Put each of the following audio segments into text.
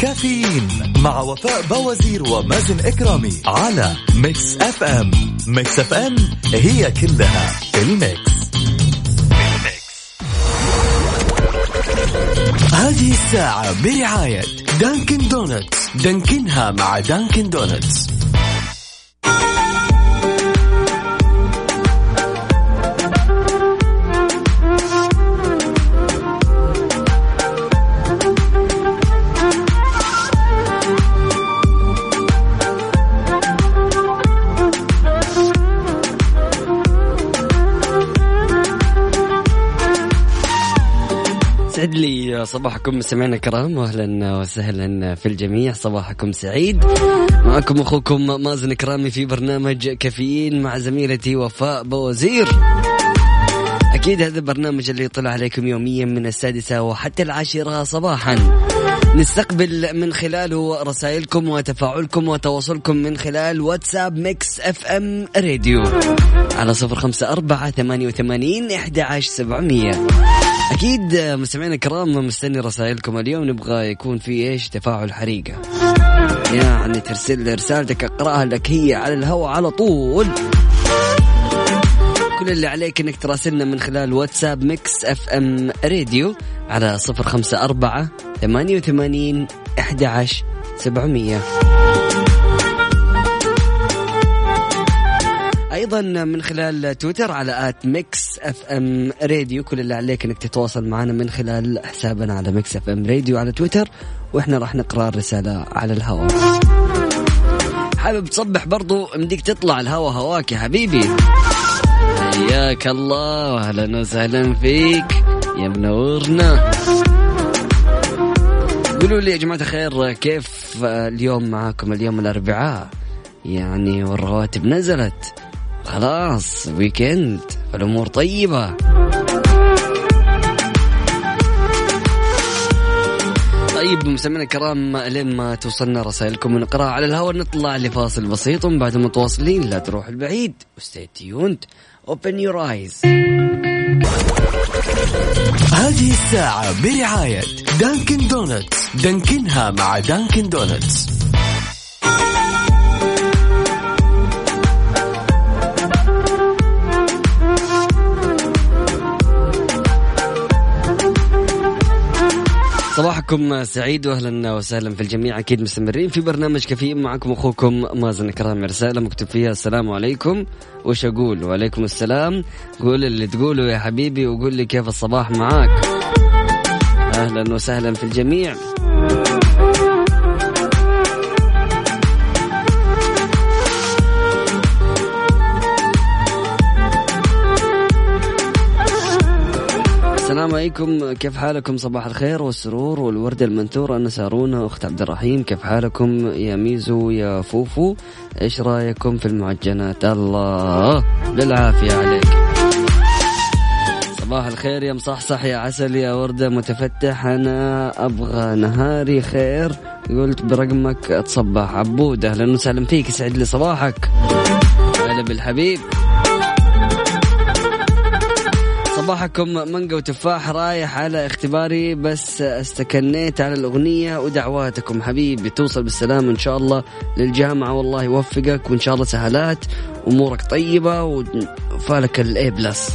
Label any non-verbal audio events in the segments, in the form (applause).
كافيين مع وفاء بوازير ومازن إكرامي على Mix FM. Mix FM هي كلها ال mix. هذه الساعة برعاية Dunkin' Donuts. دانكنها مع Dunkin' Donuts. يسعد لي صباحكم مستمعينا الكرام واهلا وسهلا في الجميع صباحكم سعيد. معكم أخوكم مازن كرامي في برنامج كافيين مع زميلتي وفاء بوزير. أكيد هذا البرنامج اللي يطلع عليكم يوميا من السادسة وحتى العاشرة صباحا. نستقبل من خلاله رسائلكم وتفاعلكم وتواصلكم من خلال واتساب Mix FM Radio. على صفر خمسة أربعة ثمانية وثمانين إحدى عشر سبعمية. أكيد مستمعينا الكرام مستني رسائلكم. اليوم نبغى يكون في إيش؟ تفاعل حريقة. يعني ترسل لي رسالتك أقرأها لك هي على الهواء على طول. كل اللي عليك إنك تراسلنا من خلال واتساب Mix FM Radio على صفر خمسة أربعة ثمانية وثمانين إحدى عشر سبعمية. أيضا من خلال تويتر على at Mix FM Radio كل اللي عليك إنك تتواصل معنا من خلال حسابنا على Mix FM Radio على تويتر وإحنا راح نقرأ الرسالة على الهواء. حابب تصبح برضو ودك تطلع الهوا هواك يا حبيبي. حياك الله واهلا وسهلا فيك يا منورنا قولوا لي يا جماعة الخير كيف اليوم معاكم اليوم الأربعاء؟ يعني والرواتب نزلت. خلاص weekend الأمور طيبة. طيب مستمعينا الكرام لين ما توصلنا رسائلكم ونقراها على الهواء نطلع لفاصل بسيط ومن بعد متواصلين لا تروحوا بعيد. و stay tuned open your eyes. هذه الساعة برعاية دانكن دونتس دانكنها مع دانكن دونتس صباحكم سعيد واهلا وسهلا في الجميع. أكيد مستمرين في برنامج كفيم معكم أخوكم مازن كرام رساله مكتوب فيها السلام عليكم. وش أقول؟ وعليكم السلام. قول اللي تقوله يا حبيبي وقول لي كيف الصباح معاك. أهلا وسهلا في الجميع. السلام عليكم. كيف حالكم؟ صباح الخير والسرور والوردة المنثورة أنا سارونا أخت عبد الرحيم. كيف حالكم يا ميزو يا فوفو؟ إيش رأيكم في المعجنات؟ الله بالعافية عليك. صباح الخير يا مصحصح يا عسل يا وردة متفتح. أنا أبغى نهاري خير. قلت برقمك أتصبح عبود. أهلا وسهلا فيك يسعد لي صباحك. هلا بالحبيب. صباحكم مانجا وتفاح رايح على اختباري بس استكنيت على الأغنية ودعواتكم حبيبي. توصل بالسلامة إن شاء الله للجامعة والله يوفقك وإن شاء الله سهلات أمورك طيبة وفالك ال A plus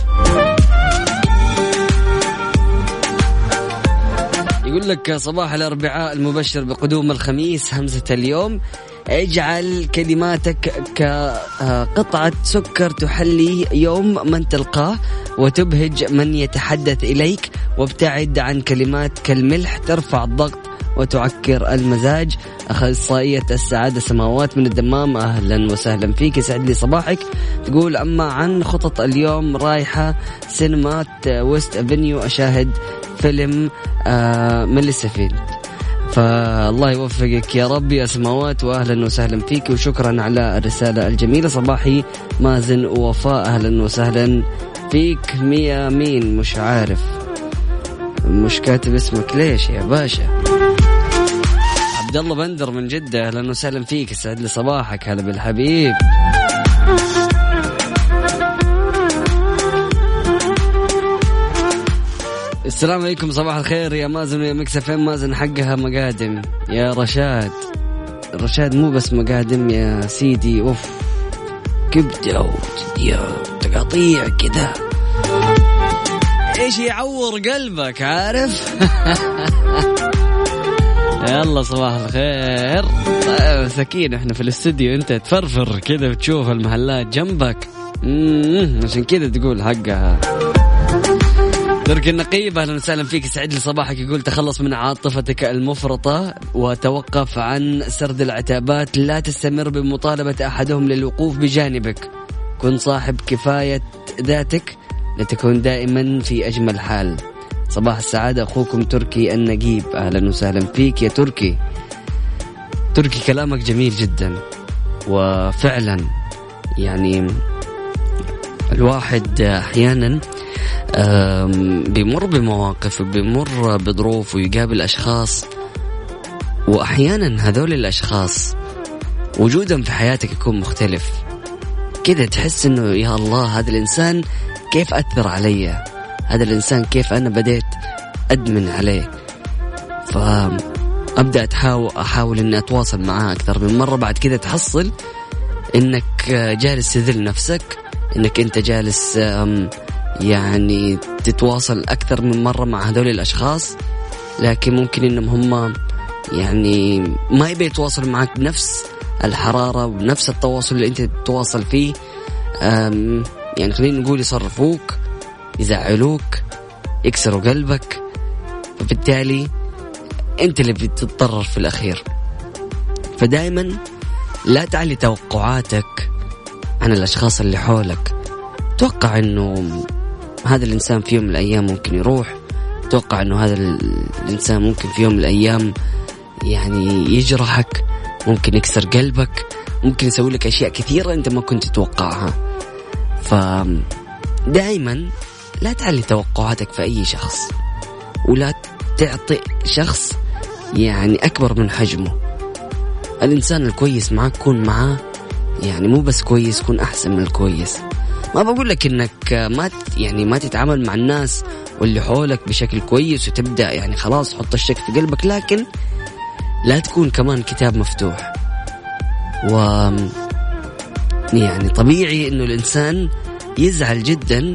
يقول لك صباح الأربعاء المبشر بقدوم الخميس همزة اليوم. اجعل كلماتك كقطعة سكر تحلي يوم من تلقاه وتبهج من يتحدث إليك وابتعد عن كلمات كالملح ترفع الضغط وتعكر المزاج. أخصائية السعادة سماوات من الدمام أهلا وسهلا فيك يسعد لي صباحك. تقول أما عن خطط اليوم رايحة سينمات ويست أفنيو أشاهد فيلم آه مليسفيلد فالله يوفقك يا رب يا سماوات واهلا وسهلا فيك وشكرا على الرسالة الجميلة. صباحي مازن ووفاء أهلا وسهلا فيك. ميا مين؟ مش عارف. مش كاتب اسمك ليش يا باشا؟ عبد الله بندر من جدة أهلا وسهلا فيك. يسعد لي صباحك هلا بالحبيب. السلام عليكم صباح الخير. يا مازن ويا مكسة فين مازن حقها مقادم. يا رشاد. رشاد مو بس مقادم يا سيدي. أوف. كبدة وجدية تقاطيع كذا. إيش يعور قلبك عارف؟ (laughs) يلا صباح الخير. طيب سكين إحنا في الاستديو أنت تفرفر كذا وتشوف المحلات جنبك. عشان كذا تقول حقها. تركي النقيب أهلا وسهلا فيك. يسعد لي صباحك يقول تخلص من عاطفتك المفرطة وتوقف عن سرد العتابات. لا تستمر بمطالبة أحدهم للوقوف بجانبك. كن صاحب كفاية ذاتك لتكون دائما في أجمل حال. صباح السعادة. أخوكم تركي النقيب. أهلا وسهلا فيك يا تركي. تركي كلامك جميل جدا. وفعلا يعني الواحد أحيانا بيمر بمواقف وبيمر بظروف ويقابل أشخاص. وأحيانا هذول الأشخاص وجودهم في حياتك يكون مختلف. كذا تحس إنه يا الله هذا الإنسان كيف أثر علي؟ هذا الإنسان كيف أنا بديت أدمن عليه؟ فأبدأ احاول أحاول إني أتواصل معاه أكثر. من مرة بعد كذا تحصل إنك جالس تذل نفسك إنك أنت جالس يعني تتواصل أكثر من مرة مع هذول الأشخاص لكن ممكن إنهم هم يعني ما يبي يتواصل معك بنفس الحرارة ونفس التواصل اللي أنت تتواصل فيه. يعني خلينا نقول يصرفوك يزعلوك يكسروا قلبك فبالتالي أنت اللي بتتضرر في الأخير. فدائما لا تعلي توقعاتك عن الأشخاص اللي حولك. توقع أنه هذا الإنسان في يوم من الأيام ممكن يروح. توقع أنه هذا الإنسان ممكن في يوم من الأيام يعني يجرحك ممكن يكسر قلبك ممكن يسوي لك أشياء كثيرة أنت ما كنت تتوقعها. فدائما لا تعلي توقعاتك في أي شخص ولا تعطي شخص يعني أكبر من حجمه. الإنسان الكويس معك كون معاه يعني مو بس كويس كون أحسن من الكويس. ما بقول لك إنك ما يعني ما تتعامل مع الناس واللي حولك بشكل كويس وتبدأ يعني خلاص حط الشك في قلبك لكن لا تكون كمان كتاب مفتوح. و يعني طبيعي إنه الإنسان يزعل جدا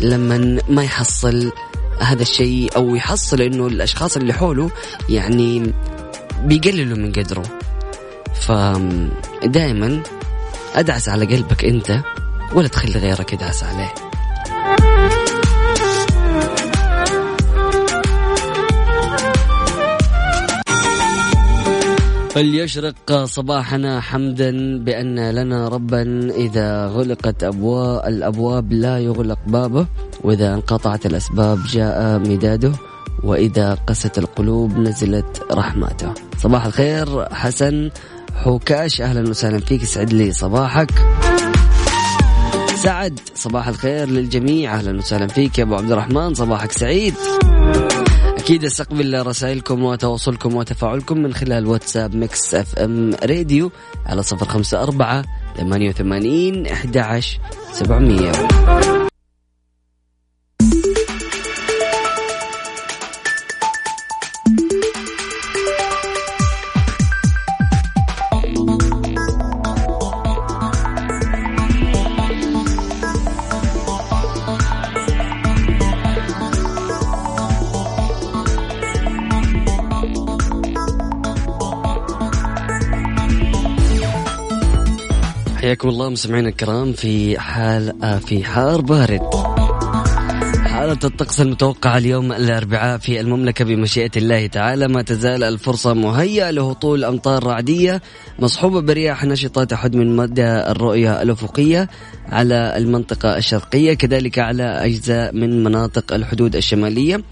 لما ما يحصل هذا الشيء أو يحصل إنه الأشخاص اللي حوله يعني بيقللوا من قدره. فدائما أدعس على قلبك أنت ولا تخلي غيرك يدعس عليه. فليشرق صباحنا حمدا بأن لنا ربا إذا غلقت أبواب الأبواب لا يغلق بابه وإذا انقطعت الأسباب جاء مداده وإذا قست القلوب نزلت رحمته. صباح الخير حسن حوكاش أهلا وسهلا فيك يسعد لي صباحك. سعد. صباح الخير للجميع. أهلا وسهلا فيك يا أبو عبد الرحمن. صباحك سعيد. أكيد أستقبل رسائلكم وتواصلكم وتفاعلكم من خلال واتساب Mix FM Radio على صفر خمسة أربعة ثمانية وثمانين أحد عشر سبعمية. حياكم الله مستمعينا الكرام في حال آه، في حار بارد. حالة الطقس المتوقعة اليوم الأربعاء في المملكة بمشيئة الله تعالى. ما تزال الفرصة مهيئة لهطول أمطار رعدية مصحوبة برياح نشطة تحد من مدى الرؤية الأفقية على المنطقة الشرقية كذلك على أجزاء من مناطق الحدود الشمالية.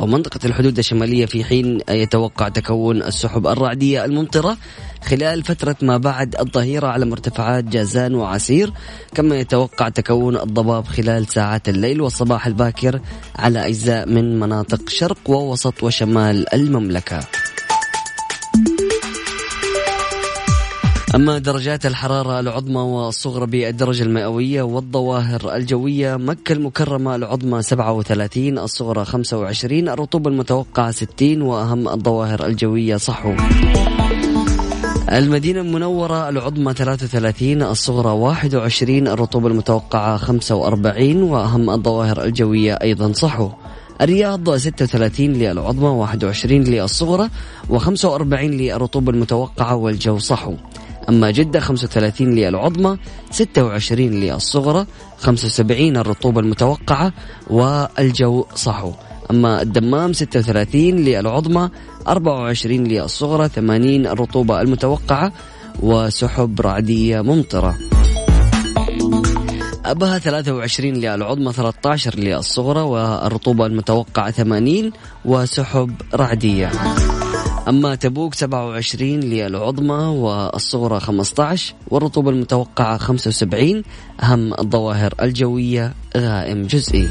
أو منطقة الحدود الشمالية في حين يتوقع تكون السحب الرعدية الممطرة خلال فترة ما بعد الظهيرة على مرتفعات جازان وعسير كما يتوقع تكون الضباب خلال ساعات الليل والصباح الباكر على أجزاء من مناطق شرق ووسط وشمال المملكة. أما درجات الحرارة العظمى والصغرى بالدرجة المئوية والظواهر الجوية مكة المكرمة العظمى 37 الصغرى 25 الرطوبة المتوقعة 60 وأهم الظواهر الجوية صحو. المدينة المنورة العظمى 33 الصغرى 21 الرطوبة المتوقعة 45 وأهم الظواهر الجوية أيضا صحو. الرياض 36 للعظمى 21 للصغرى و45 للرطوبة المتوقعة والجو صحو. أما جدة 35 للعظمى 26 للصغرى 75 الرطوبة المتوقعة والجو صحو. أما الدمام 36 للعظمى 24 للصغرى 80 الرطوبة المتوقعة وسحب رعدية ممطرة. أبها 23 للعظمى 13 للصغرى والرطوبة المتوقعة 80 وسحب رعدية. أما تبوك 27 للعظمى والصغرى 15 والرطوبة المتوقعة 75 أهم الظواهر الجوية غائم جزئي.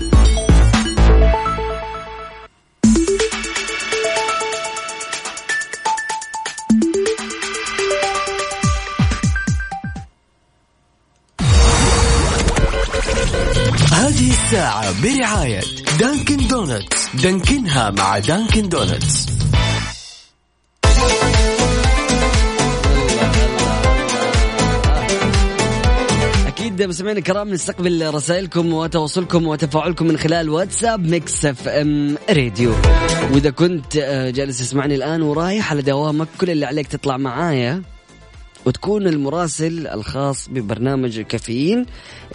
هذه الساعة برعاية دانكن دونتس. دانكنها مع دانكن دونتس. أكيد مستمعينا الكرام نستقبل رسائلكم وتواصلكم وتفاعلكم من خلال واتساب Mix FM Radio. وإذا كنت آه، جالس تسمعني الآن ورايح على دوامك كل اللي عليك تطلع معايا وتكون المراسل الخاص ببرنامج كافيين.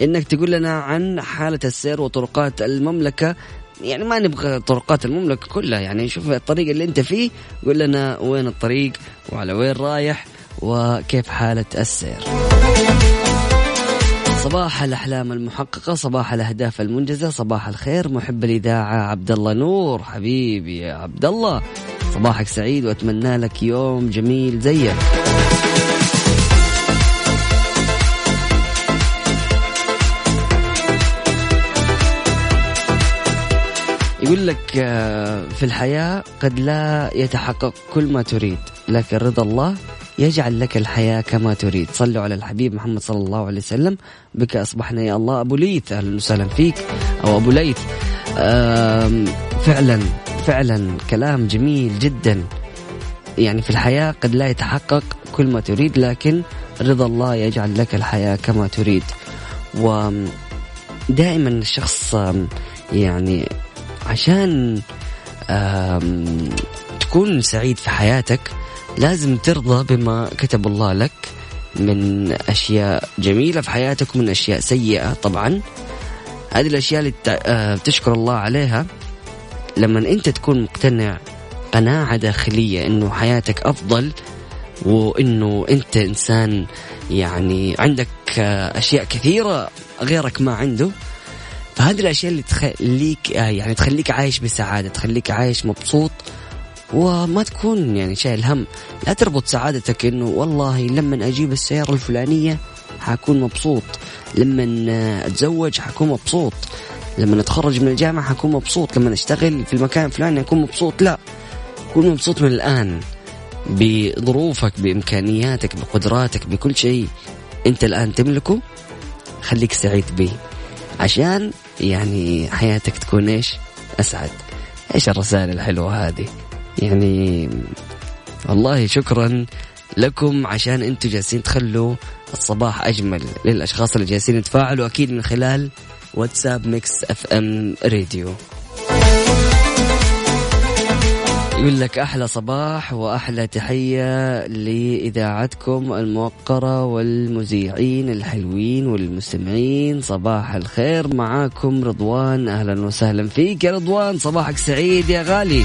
إنك تقول لنا عن حالة السير وطرقات المملكة. يعني ما نبغى طرقات المملكة كلها يعني شوف الطريق اللي أنت فيه قول لنا وين الطريق وعلى وين رايح وكيف حالة السير. صباح الأحلام المحققة صباح الأهداف المنجزة صباح الخير محب الإذاعة عبد الله نور. حبيبي يا عبد الله صباحك سعيد وأتمنى لك يوم جميل زيك يقول لك آه، في الحياة قد لا يتحقق كل ما تريد لكن رضا الله يجعل لك الحياة كما تريد. صلوا على الحبيب محمد صلى الله عليه وسلم. بك أصبحنا يا الله. أبو ليث أهلا وسهلا فيك. أو أبو ليث. آم، فعلا فعلا كلام جميل جدا. يعني في الحياة قد لا يتحقق كل ما تريد لكن رضا الله يجعل لك الحياة كما تريد. ودائما الشخص يعني عشان تكون سعيد في حياتك لازم ترضى بما كتب الله لك من أشياء جميلة في حياتك ومن أشياء سيئة طبعا. هذه الأشياء اللي تع- آه، تشكر الله عليها. لما أنت تكون مقتنع قناعة داخلية أنه حياتك أفضل وأنه أنت إنسان يعني عندك آه، أشياء كثيرة غيرك ما عنده فهذه الأشياء اللي تخليك آه، يعني تخليك عايش بسعادة تخليك عايش مبسوط وما تكون يعني شايل هم لا تربط سعادتك إنه والله لما أجيب السيارة الفلانية حكون مبسوط لما آه، أتزوج حكون مبسوط لما أتخرج من الجامعة حكون مبسوط لما أشتغل في المكان الفلاني اكون مبسوط لا كون مبسوط من الآن بظروفك بإمكانياتك بقدراتك بكل شيء أنت الآن تملكه خليك سعيد به عشان يعني حياتك تكون إيش؟ أسعد. إيش الرسائل الحلوة هذه؟ يعني والله شكرا لكم عشان أنتم جالسين تخلوا الصباح أجمل للأشخاص اللي جالسين يتفاعلوا أكيد من خلال واتساب Mix FM Radio. يقول لك أحلى صباح وأحلى تحية لإذاعتكم الموقرة والمذيعين الحلوين والمستمعين. صباح الخير معاكم رضوان أهلا وسهلا فيك يا رضوان. صباحك سعيد يا غالي.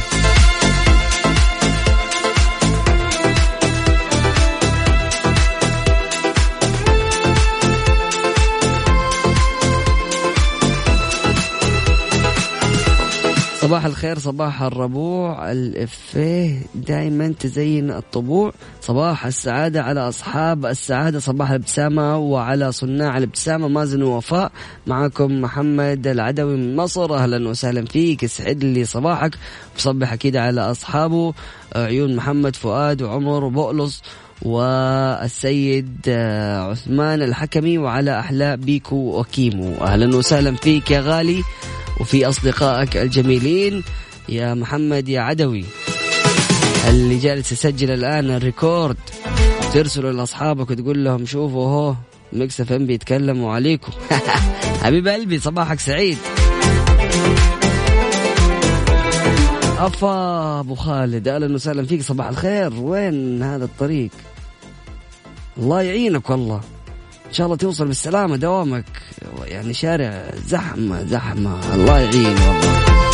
صباح الخير صباح الربوع. الإفيه دائما تزين الطبوع. صباح السعادة على أصحاب السعادة. صباح الابتسامة وعلى صناع الابتسامة. مازن ووفاء معكم محمد العدوي من مصر. أهلا وسهلا فيك. يسعد لي صباحك. بصبح أكيد على أصحابه. عيون محمد فؤاد وعمر وبؤلص والسيد عثمان الحكمي وعلى أحلاء بيكو وكيمو. أهلا وسهلا فيك يا غالي وفي أصدقائك الجميلين يا محمد يا عدوي. اللي جالس يسجل الآن ال record ترسله لأصحابك وتقول لهم شوفوا هو Mix FM بيتكلموا عليكم. (laughs) حبيب قلبي صباحك سعيد. افا أبو خالد. أهلا وسهلا فيك صباح الخير. وين هذا الطريق؟ الله يعينك والله. إن شاء الله توصل بالسلامة دوامك. يعني شارع زحمة زحمة. الله يعين والله.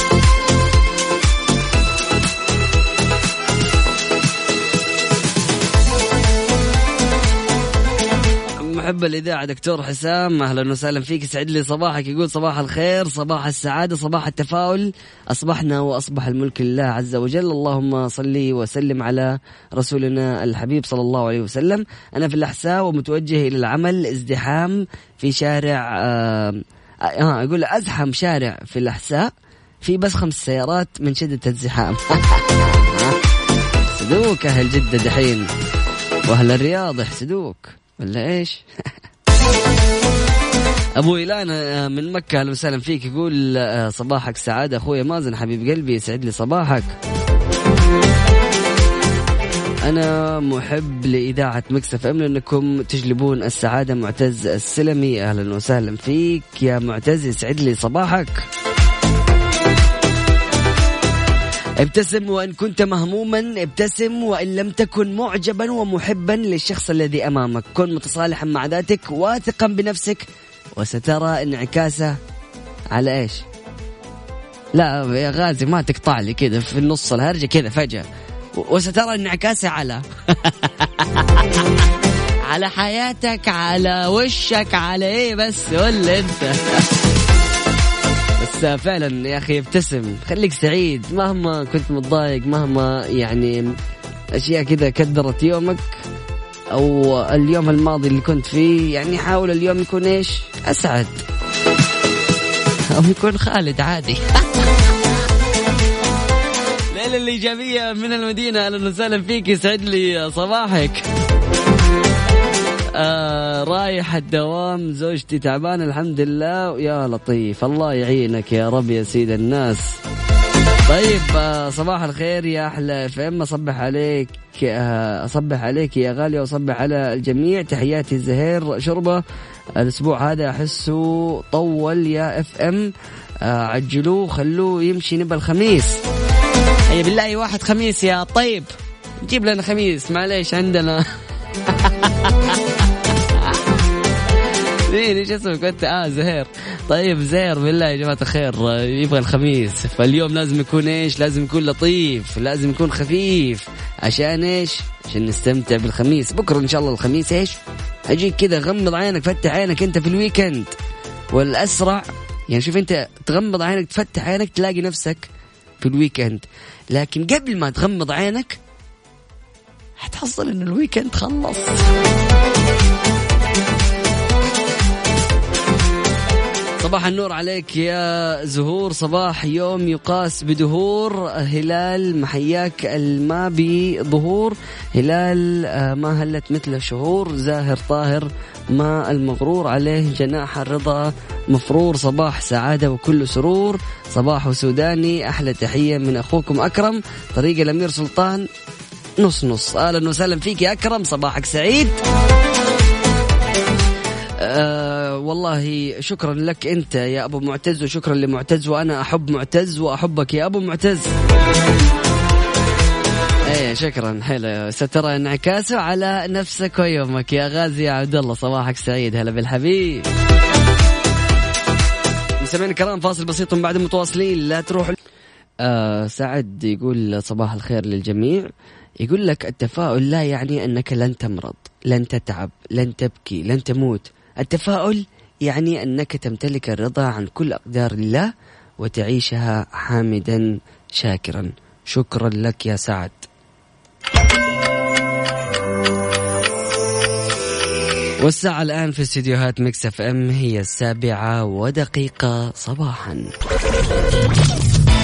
محب الإذاعة دكتور حسام. أهلا وسهلا فيك. يسعد لي صباحك. يقول صباح الخير صباح السعادة صباح التفاؤل. أصبحنا وأصبح الملك لله عز وجل. اللهم صلي وسلم على رسولنا الحبيب صلى الله عليه وسلم. أنا في الأحساء ومتوجه إلى العمل ازدحام في شارع آه, آه يقول أزحم شارع في الأحساء. في بس خمس سيارات من شدة الزحام. (laughs) يحسدوك أهل جدة دحين. وأهل الرياض يحسدوك ولا إيش؟ (laughs) أبو إيلان آه، من مكة. أهلا وسهلا فيك. يقول آه، صباحك سعادة. أخوي مازن حبيب قلبي يسعد لي صباحك. أنا محب لإذاعة مكسف إم لأنكم تجلبون السعادة. معتز السلمي أهلا وسهلا فيك. يا معتز يسعد لي صباحك. ابتسم وإن كنت مهموما ابتسم وإن لم تكن معجبا ومحبا للشخص الذي أمامك. كن متصالحا مع ذاتك واثقا بنفسك وسترى انعكاسه على إيش؟ لا يا غازي ما تقطع لي كذا في النص الهرجة كذا فجأة. وسترى انعكاسه على (laughs) على حياتك على وشك على إيه بس قول أنت. بس فعلا يا أخي ابتسم. خليك سعيد. مهما كنت متضايق مهما يعني أشياء كذا كدرت يومك أو اليوم الماضي اللي كنت فيه يعني حاول اليوم يكون إيش؟ أسعد. أو يكون خالد عادي. (laughs) ليلة الإيجابية من المدينة. أهلا وسهلا فيك. يسعد لي صباحك. آه رايح الدوام زوجتي تعبانة الحمد لله. يا لطيف الله يعينك يا رب يا سيد الناس. طيب آه صباح الخير يا أحلى إف إم. أصبح عليك آه أصبح عليك يا غالية وأصبح على الجميع. تحياتي زهير شربة. الأسبوع هذا أحسه طول يا إف إم. آه عجلوه خلوه يمشي نبى الخميس. هيا بالله واحد خميس يا طيب. جيب لنا خميس معليش عندنا. (laughs) مين إيش اسمك أنت؟ آه زهير. طيب زهير بالله يا جماعة الخير. يبغى الخميس. فاليوم لازم يكون إيش؟ لازم يكون لطيف لازم يكون خفيف. عشان إيش؟ عشان نستمتع بالخميس. بكرة إن شاء الله الخميس إيش؟ أجيك كذا غمض عينك فتح عينك أنت في الويكند. والأسرع يعني شوف أنت تغمض عينك تفتح عينك تلاقي نفسك في ال weekend. لكن قبل ما تغمض عينك حتحصل إن ال weekend خلص. صباح النور عليك يا زهور. صباح يوم يقاس بدهور. هلال محياك الما بظهور. هلال آه، ما هلت مثل شهور. زاهر طاهر ما المغرور. عليه جناح الرضا مفرور. صباح سعادة وكل سرور. صباح سوداني أحلى تحية من أخوكم أكرم. طريق الأمير سلطان نص نص. أهلا وسهلا فيك يا أكرم. صباحك سعيد. أه والله شكرا لك أنت يا أبو معتز وشكرا لمعتز وأنا أحب معتز وأحبك يا أبو معتز. شكرا. حلو سترى انعكاسه على نفسك ويومك. يا غازي يا عبد الله صباحك سعيد. هلا بالحبيب. مستمعينا الكرام فاصل بسيط من بعد متواصلين. لا تروح. آه سعد يقول صباح الخير للجميع. يقول لك التفاؤل لا يعني أنك لن تمرض لن تتعب لن تبكي لن تموت. التفاؤل يعني أنك تمتلك الرضا عن كل أقدار الله وتعيشها حامدا شاكرا. شكرا لك يا سعد. والساعة الآن في استديوهات Mix FM هي السابعة ودقيقة صباحا.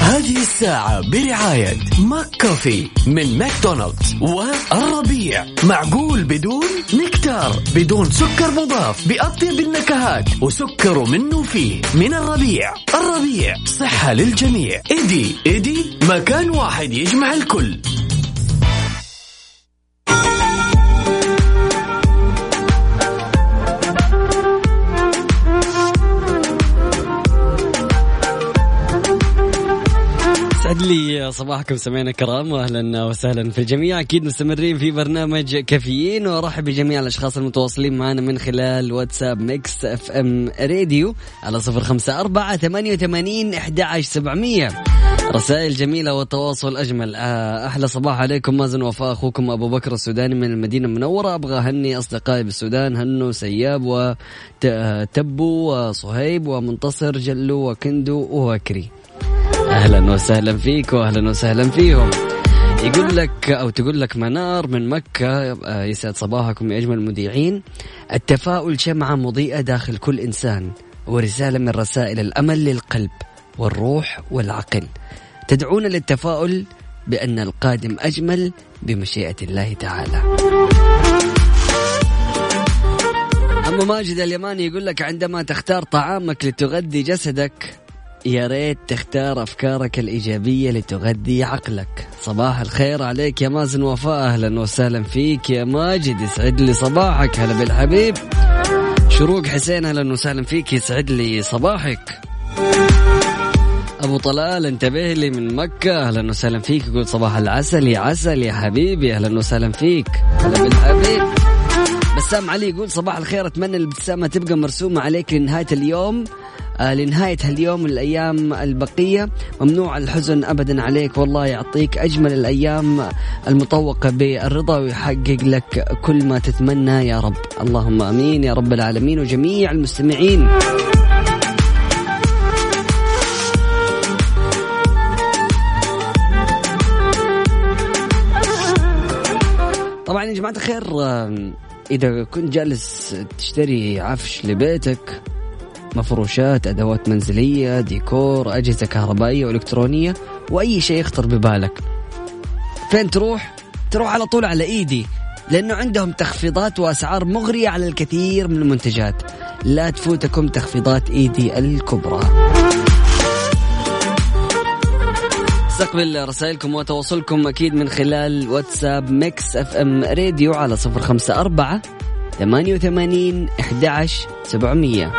هذه الساعة برعاية ماك كوفي من ماكدونالدز والربيع. معقول بدون نكتار بدون سكر مضاف بأطيب النكهات وسكر منه فيه. من الربيع. الربيع صحة للجميع. إيدي إيدي مكان واحد يجمع الكل. لي صباحكم سمعنا كرام واهلا وسهلا في الجميع. أكيد مستمرين في برنامج كافيين وارحب بجميع الأشخاص المتواصلين معنا من خلال واتساب Mix FM Radio على صفر خمسة أربعة ثمانية وثمانين أحد سبعمية. رسائل جميلة والتواصل أجمل. آه، أحلى صباح عليكم مازن وفاء أخوكم أبو بكر السوداني من المدينة المنورة. أبغى أهني أصدقائي بالسودان هنو سياب وتبو وصهيب ومنتصر جلو وكندو ووكري أهلا وسهلا فيك واهلا وسهلا فيهم. يقول لك أو تقول لك منار من مكة آه، يسعد صباحكم يا أجمل المذيعين. التفاؤل شمعة مضيئة داخل كل إنسان ورسالة من رسائل الأمل للقلب والروح والعقل. تدعونا للتفاؤل بأن القادم أجمل بمشيئة الله تعالى. أما ماجد اليماني يقول لك عندما تختار طعامك لتغذي جسدك يا ريت تختار أفكارك الإيجابية لتغذي عقلك. صباح الخير عليك يا مازن وفاء. أهلا وسهلا فيك يا ماجد. يسعد لي صباحك. هلا بالحبيب. شروق حسين أهلا وسهلا فيك. يسعد لي صباحك. أبو طلال انتبه لي من مكة. أهلا وسهلا فيك. يقول صباح العسل يا عسل يا حبيبي. أهلا وسهلا فيك. هلا بالحبيب. بسام علي يقول صباح الخير. أتمنى الابتسامة تبقى مرسومة عليك لنهاية اليوم. لنهاية هاليوم الأيام البقية ممنوع الحزن أبدا عليك. والله يعطيك أجمل الأيام المطوقة بالرضا ويحقق لك كل ما تتمنى يا رب. اللهم أمين يا رب العالمين وجميع المستمعين. طبعا يا جماعة الخير إذا كنت جالس تشتري عفش لبيتك مفروشات أدوات منزلية ديكور أجهزة كهربائية وإلكترونية وأي شيء يخطر ببالك. فين تروح؟ تروح على طول على إيدي لأنه عندهم تخفيضات وأسعار مغرية على الكثير من المنتجات. لا تفوتكم تخفيضات إيدي الكبرى. استقبل رسائلكم وتواصلكم أكيد من خلال واتساب ميكس إف إم راديو على صفر خمسة أربعة ثمانية وثمانين أحد سبعمية.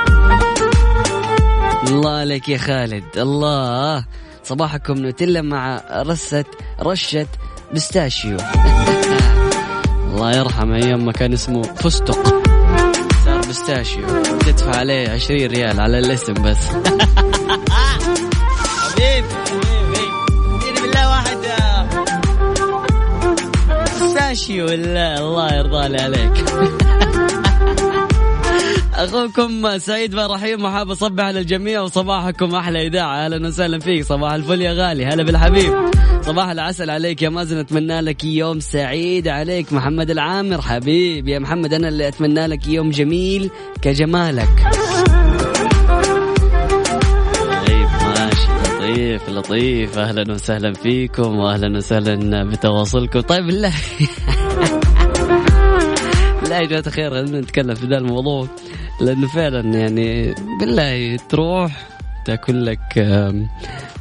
الله عليك يا خالد الله صباحكم نوتيلا مع رسة رشة pistachio الله يرحم أيام ما كان اسمه فستق صار pistachio تدفع عليه 20 ريال على الاسم بس حبيبي بالله واحد بستاشيو الله يرضى لي عليك أخوكم سعيد بن رحيم وحاب أصبح على الجميع وصباحكم أحلى إذاعة. أهلا وسهلا فيك صباح الفل يا غالي. هلا بالحبيب. صباح العسل عليك يا مازن أتمنى لك يوم سعيد عليك. محمد العامر حبيب. يا محمد أنا اللي أتمنى لك يوم جميل كجمالك. طيب لطيف لطيف. أهلا وسهلا فيكم واهلا وسهلا بتواصلكم. طيب بالله (laughs) لا يا جماعة الخير نتكلم في ذا الموضوع. لأنه فعلا يعني بالله تروح تاكل لك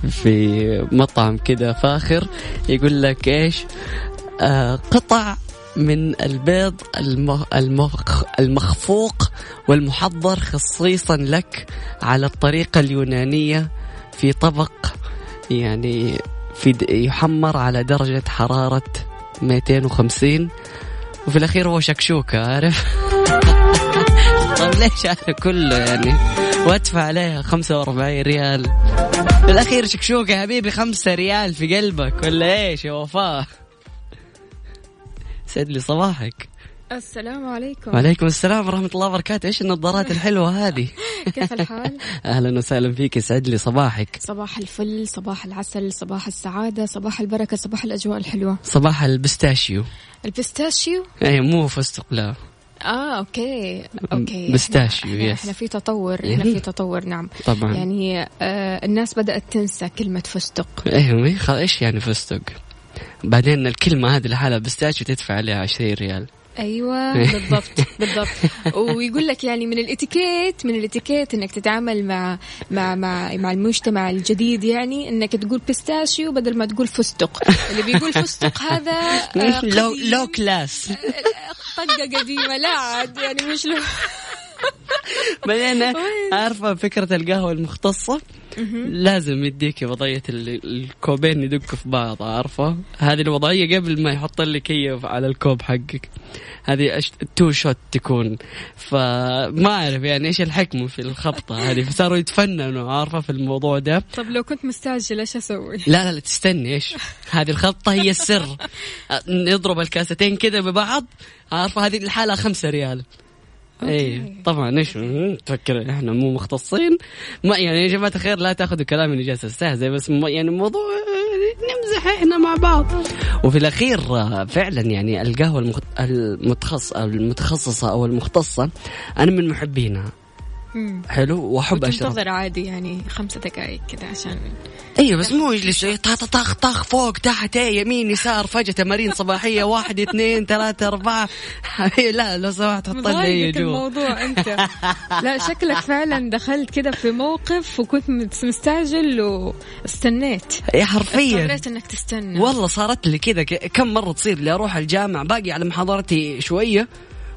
في مطعم كذا فاخر يقول لك إيش؟ آه، قطع من البيض المخفوق والمحضر خصيصا لك على الطريقة اليونانية في طبق يعني في يحمر على درجة حرارة 250 وفي الأخير هو شكشوكة عارف؟ (laughs) طيب ليش أنا كله يعني؟ وأدفع عليها 45 ريال. في الأخير شكشوكة يا حبيبي 5 ريال في قلبك ولا إيش يا وفاء؟ سعد لي صباحك. السلام عليكم. وعليكم السلام ورحمة الله وبركاته. إيش النظارات (laughs) الحلوة هذه؟ كيف الحال؟ (laughs) أهلا وسهلا فيك يسعد لي صباحك. صباح الفل صباح العسل صباح السعادة صباح البركة صباح الأجواء الحلوة. صباح ال pistachio. ال pistachio؟ اي مو فستق لا آه okay. okay. pistachio، إحنا, yes. إحنا في تطور إيه. إحنا في تطور نعم. طبعا. يعني آه الناس بدأت تنسى كلمة فستق. أيوه إيش يعني فستق؟ بعدين الكلمة هذه لحالها pistachio تدفع عليها 20 ريال. أيوه (laughs) بالضبط بالضبط. ويقول لك يعني من الإتيكيت من الإتيكيت إنك تتعامل مع مع مع مع المجتمع الجديد يعني إنك تقول pistachio بدل ما تقول فستق. اللي بيقول فستق هذا (laughs) آه، low. low class. دقة قديمة لا عاد يعني مش له (laughs) بعدين عارفة فكرة القهوة المختصة. لازم يديك وضعية ال- الكوبين يدقوا في بعض عارفة؟ هذه الوضعية قبل ما يحط لك هي على الكوب حقك. هذه أش... two shot تكون. فما أعرف يعني إيش الحكمة في الخبطة هذه. فصاروا يتفننوا عارفة في الموضوع ده. طب لو كنت مستعجل إيش أسوي؟ لا لا لا تستني إيش؟ هذه الخبطة هي السر. (laughs) نضرب الكاستين كذا ببعض عارفة؟ هذه الحالة خمسة ريال. اي طبعا إيش؟ مم، تفكر إحنا مو مختصين. ما يعني يا جماعة الخير لا تأخذوا كلامي إني جالس أستهزئ بس يعني الموضوع آه، نمزح إحنا مع بعض. وفي الأخير فعلا يعني القهوة المخ... المتخص... المتخصصة أو المختصة أنا من محبينها. مم. حلو وأحب اشرب وتنتظر عادي يعني خمسة دقائق كذا عشان أيوه بس مو يجلس طخ طخ طخ فوق تحت إيه، يمين يسار فجأة تمارين صباحية واحد اثنين ثلاثة أربعة. لا لو سمحت حط لي جوا الموضوع أنت. (laughs) لا شكلك فعلا دخلت كذا في موقف وكنت مستعجل واستنيت. يا حرفيا. اضطريت إنك تستنى. والله صارت لي كذا كم مرة تصير لي أروح الجامع باقي على محاضرتي شوية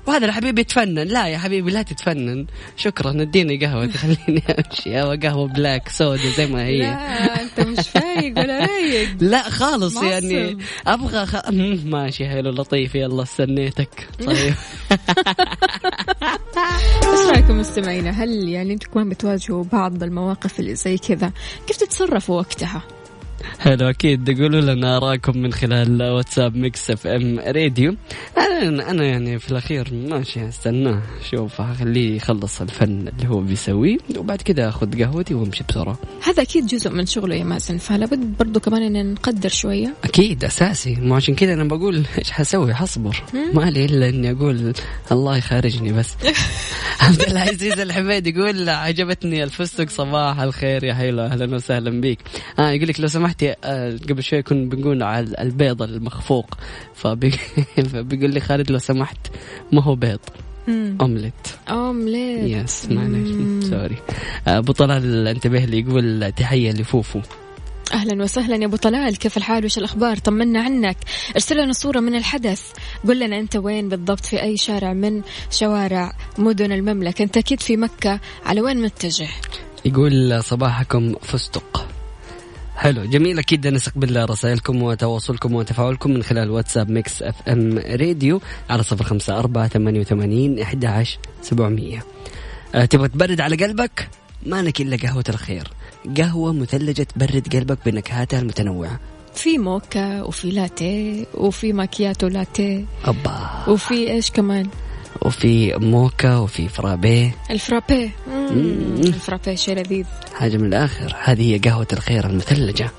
وهذا الحبيب يتفنن. لا يا حبيبي لا تتفنن. شكرا. اديني قهوة تخليني أمشي. أو قهوة black سودا زي ما هي. لا أنت مش فايق ولا رايق. لا خالص معصب. يعني. أبغى خ... ماشي حلو لطيف. يلا استنيتك. طيب. (laughs) إيش رأيكم مستمعينا؟ هل يعني أنتم كمان بتواجهوا بعض المواقف اللي زي كذا؟ كيف تتصرفوا وقتها؟ حلو أكيد قولوا لنا اراءكم من خلال واتساب ميكس إف إم راديو. أنا أنا يعني في الأخير ماشي استناه شوف أخليه يخلص الفن اللي هو بيسويه وبعد كذا أخذ قهوتي وأمشي بسرعة. هذا أكيد جزء من شغله يا مازن فلا بد برضو كمان إن نقدر شوية. أكيد أساسي. مو عشان كذا أنا بقول إيش حسوي؟ حصبر. ما لي إلا إني أقول الله يخارجني بس. (laughs) عبد العزيز الحميد يقول عجبتني الفستق صباح الخير يا حلو أهلا وسهلا بك آه يقول لك لو سمحتي آه قبل شوي كنا بنقول على البيض المخفوق فبي- (laughs) فبيقول لي خالد لو سمحت ما هو بيض. omelette. omelette. yes معلش sorry. آه، أبو طلال انتبه لي يقول تحية لفوفو. أهلا وسهلا يا أبو طلال كيف الحال؟ وش الأخبار؟ طمنا عنك. ارسل لنا صورة من الحدث. قل لنا أنت وين بالضبط؟ في أي شارع من شوارع مدن المملكة؟ أنت أكيد في مكة. على وين متجه؟ يقول صباحكم فستق. حلو جميل. أكيد نستقبل رسائلكم وتواصلكم وتفاعلكم من خلال واتساب ميكس إف إم راديو على صفر خمسة أربعة ثمانية وثمانين أحد عشر سبعمية. أه تبغى تبرد على قلبك؟ ما لك إلا قهوة الخير. قهوة مثلجة تبرد قلبك بنكهاتها المتنوعة. في موكا وفي لاتيه وفي ماكياتو لاتيه أبا. وفي إيش كمان؟ وفي موكا وفي فرابيه الفرابيه مم. الفرابيه شيء لذيذ. حاجة من الآخر. هذه هي قهوة الخير المثلجة.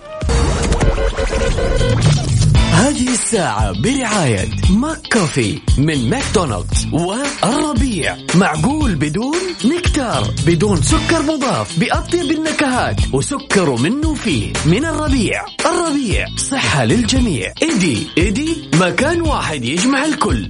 هذه الساعة برعاية ماك كوفي من ماكدونالدز والربيع. معقول بدون نكتار بدون سكر مضاف بأطيب النكهات وسكر منه فيه من الربيع. الربيع صحة للجميع. إيدي إيدي مكان واحد يجمع الكل.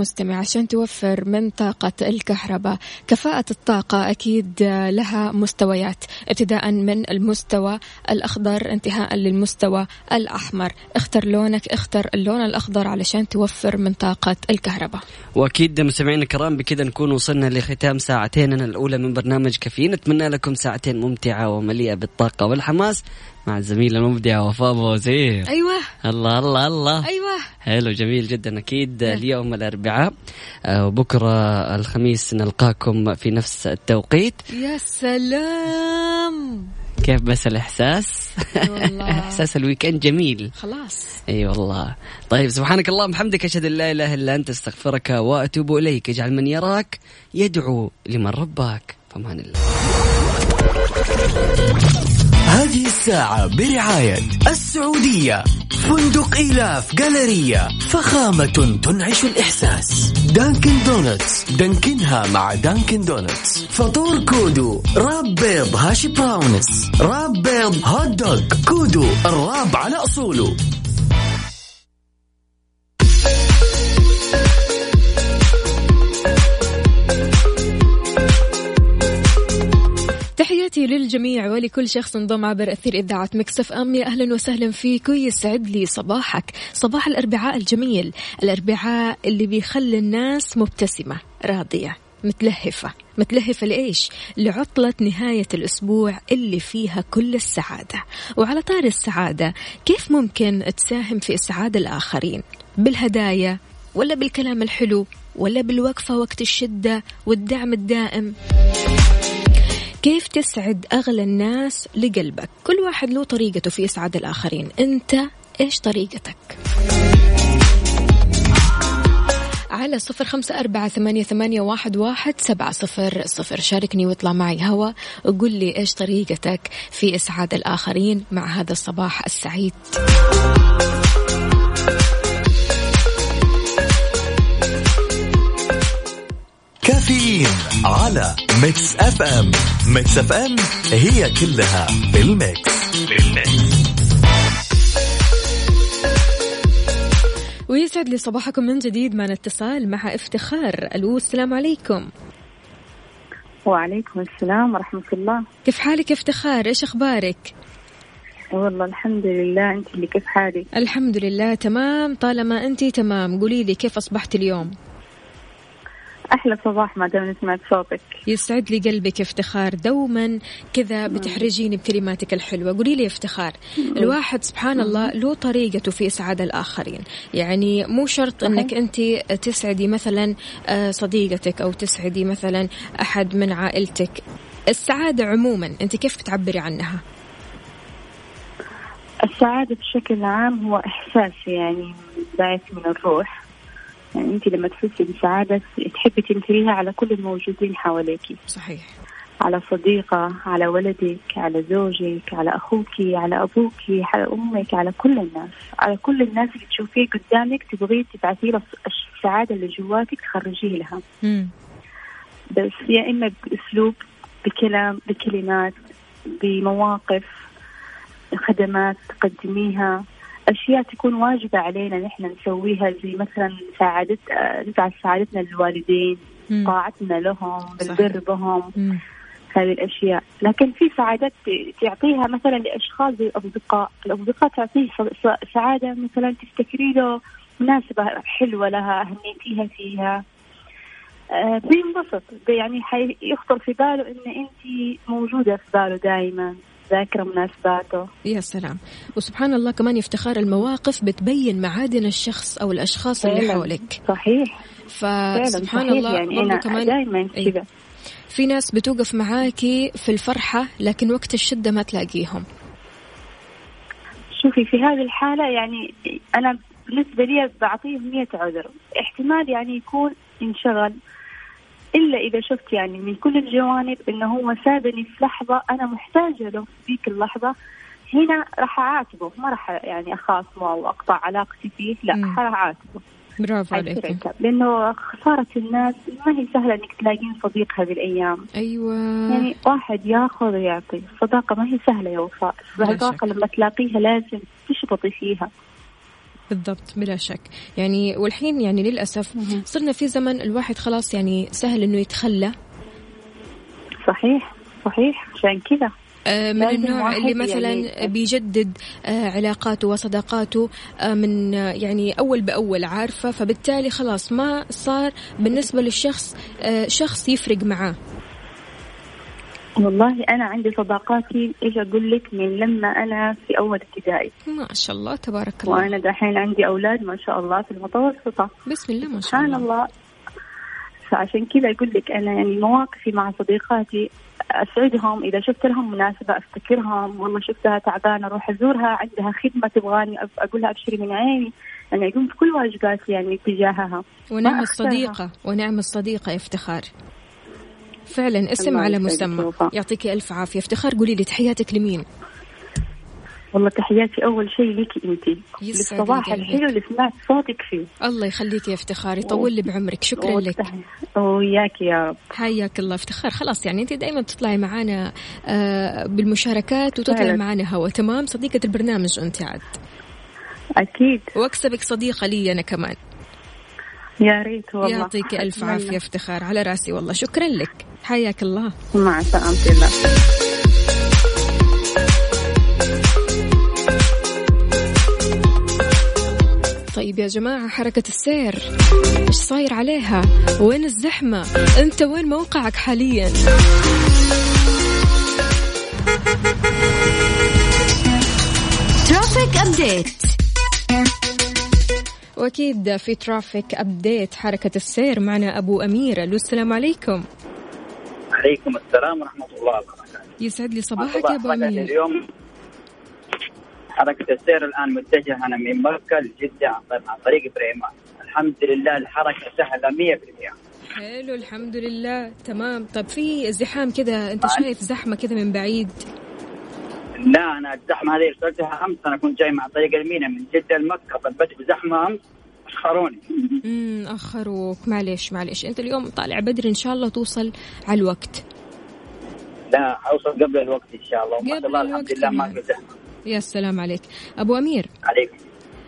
المستمع عشان توفر من طاقة الكهرباء. كفاءة الطاقة أكيد لها مستويات ابتداء من المستوى الأخضر انتهاء للمستوى الأحمر. اختر لونك اختر اللون الأخضر علشان توفر من طاقة الكهرباء. وأكيد مستمعينا الكرام بكذا نكون وصلنا لختام ساعتين. الأولى من برنامج كافيين. نتمنى لكم ساعتين ممتعة ومليئة بالطاقة والحماس. مع الزميله المبدعه وفاء وزير. أيوة. الله الله الله. أيوة. حلو جميل جدا. أكيد اليوم الأربعاء. آه، وبكرة الخميس نلقاكم في نفس التوقيت. يا سلام. كيف بس الإحساس؟ والله. (laughs) إحساس الويكند جميل. خلاص. أي والله. طيب سبحانك اللهم وبحمدك أشهد أن لا إله إلا أنت أستغفرك وأتوب إليك. اجعل من يراك يدعو لمن رباك. فمان الله. هذه الساعة برعاية السعودية. فندق إيلاف جالرية فخامة تنعش الإحساس. دانكن دونتس. دانكنها مع دانكن دونتس. فطور كودو. wrap بيض hash browns wrap بيض hot dog. كودو ال wrap على أصوله. تحياتي للجميع ولكل شخص انضم عبر أثير إذاعة مكسف أم. يا أهلا وسهلا فيك ويسعد لي صباحك. صباح الأربعاء الجميل. الأربعاء اللي بيخلي الناس مبتسمة راضية متلهفة. متلهفة لإيش؟ لعطلة نهاية الأسبوع اللي فيها كل السعادة. وعلى طار السعادة كيف ممكن تساهم في إسعاد الآخرين؟ بالهدايا ولا بالكلام الحلو ولا بالوقفة وقت الشدة والدعم الدائم؟ كيف تسعد أغلى الناس لقلبك؟ كل واحد له طريقته في إسعاد الآخرين. أنت إيش طريقتك؟ على صفر خمسة أربعة ثمانية, ثمانية واحد, واحد سبعة صفر صفر. شاركني واطلع معي هوا. وقول لي إيش طريقتك في إسعاد الآخرين مع هذا الصباح السعيد. كافيين. على ميكس اف ام ميكس اف ام هي كلها بالميكس. بالميكس. ويسعد لي صباحكم من جديد معنا اتصال مع افتخار. ألو السلام عليكم. وعليكم السلام ورحمة الله. كيف حالك افتخار؟ إيش أخبارك؟ والله الحمد لله. أنت اللي كيف حالك؟ الحمد لله تمام. طالما أنت تمام قولي لي كيف أصبحت اليوم؟ أحلى صباح ما دام سمعت صوتك. يسعد لي قلبك افتخار دوما كذا بتحرجيني بكلماتك الحلوة. قولي لي افتخار. الواحد سبحان الله له طريقته في إسعاد الآخرين. يعني مو شرط أنك أنت تسعدي مثلا آه، صديقتك أو تسعدي مثلا أحد من عائلتك. السعادة عموما أنت كيف بتعبري عنها؟ السعادة بشكل عام هو إحساس يعني باعث من الروح. يعني أنت لما تحسي بسعادة تحبي تنثريها على كل الموجودين حواليك صحيح. على صديقة على ولدك على زوجك على أخوك على أبوك على أمك على كل الناس. على كل الناس اللي تشوفيه قدامك تبغي تبعثي له السعادة اللي جواتك تخرجيه لها. مم. بس يا إما بأسلوب بكلام بكلمات بمواقف خدمات تقدميها. أشياء تكون واجبة علينا نحن نسويها زي مثلا مساعدة آه، نسعى سعادتنا للوالدين. طاعتنا لهم. بالبر بهم مم. هذه الأشياء لكن في سعادات تعطيها مثلا لأشخاص زي الأصدقاء الأصدقاء تعطيه س- س- سعادة مثلا تفتكري له مناسبة حلوة لها أهميتيها فيها آه، بينبسط يعني حيخطر في باله إن انت موجودة في باله دائما ذاكره مناسباته يا سلام. وسبحان الله كمان يفتخار المواقف بتبين معادن الشخص أو الأشخاص اللي. حولك. صحيح. فسبحان صحيح. الله يعني أنا كمان دائما أي. كذا. في ناس بتوقف معاكي في الفرحة لكن وقت الشدة ما تلاقيهم. شوفي في هذه الحالة يعني أنا بالنسبة لي بعطيهم 100 عذر. احتمال يعني يكون انشغل إلا إذا شفت يعني من كل الجوانب إنه هو سابني في لحظة أنا محتاجة له في ذيك اللحظة. هنا راح أعاتبه ما راح يعني اخاصمه أو أقطع علاقتي فيه لا. راح أعاتبه. برافو عتاب لأنه خسارة الناس ما هي سهلة إنك تلاقين صديق هذه الأيام. أيوة. يعني واحد ياخذ ويعطي. الصداقه ما هي سهلة يا وفاء. الصداقة. لما تلاقيها لازم تشبطي فيها. بالضبط بلا شك. يعني والحين يعني للأسف صرنا في زمن الواحد خلاص يعني سهل إنه يتخلى. صحيح صحيح. عشان كذا. آه، من النوع اللي مثلا يعني- بيجدد آه، علاقاته وصداقاته آه، من يعني أول بأول عارفة فبالتالي خلاص ما صار بالنسبة للشخص شخص يفرق معاه. والله أنا عندي صداقاتي إيش أقول لك؟ من لما أنا في أول ابتدائي. ما شاء الله تبارك الله. وأنا دحين عندي أولاد ما شاء الله في المتوسطة. بسم الله ما شاء سبحان الله. الله. فعشان كذا أقول لك أنا يعني مواقفي مع صديقاتي أسعدهم. إذا شفت لهم مناسبة أفتكرهم. والله شفتها تعبانة أروح أزورها. عندها خدمة تبغاني أقول لها أبشري من عيني. يعني اقوم في كل واجباتي يعني تجاهها. ونعم. الصديقة ونعم الصديقة افتخار. فعلا اسم على مسمى. يعطيك ألف عافية. افتخار قولي لي تحياتك لمين؟ والله تحياتي أول شيء لك أنت للصباح. الحلو اللي سمعت صوتك فيه. الله يخليك يا افتخار يطول لي بعمرك. شكرا لك. وياك يا رب. حياك الله افتخار. خلاص يعني أنت دائما بتطلعي معانا آه، بالمشاركات وتطلعي. معانا هوا. تمام؟ صديقة البرنامج أنت عاد. أكيد. واكسبك صديقة لي أنا كمان. يا ريت والله. يعطيك ألف أتمنى. عافية افتخار على راسي والله. شكرا لك. حياك الله. مع سلامة الله طيب يا جماعة حركة السير. إيش صاير عليها؟ وين الزحمة؟ أنت وين موقعك حاليا؟ traffic update وأكيد في traffic update حركة السير معنا أبو أمير. ألو السلام عليكم. عليكم السلام ورحمة الله وبركاته. يسعد لي صباحك يا أبو أمير. اليوم. حركة السير الآن متجهة أنا من مكة لجدة عن طريق- بريمان. الحمد لله الحركة سهلة 100% حلو الحمد لله. تمام. طب في ازدحام كذا أنت شايف زحمة كذا من بعيد؟ لا أنا الزحمة هذه ارسلتها أمس أنا كنت جاي مع طريق المينا من جدة لمكة طلبت بزحمة أمس. أخروني امم أخروك. معليش معليش. أنت اليوم طالع بدري إن شاء الله توصل على الوقت. لا أوصل قبل الوقت إن شاء الله. وما قبل شاء الله الحمد لله ما. في زحمة. يا سلام عليك. أبو أمير. عليكم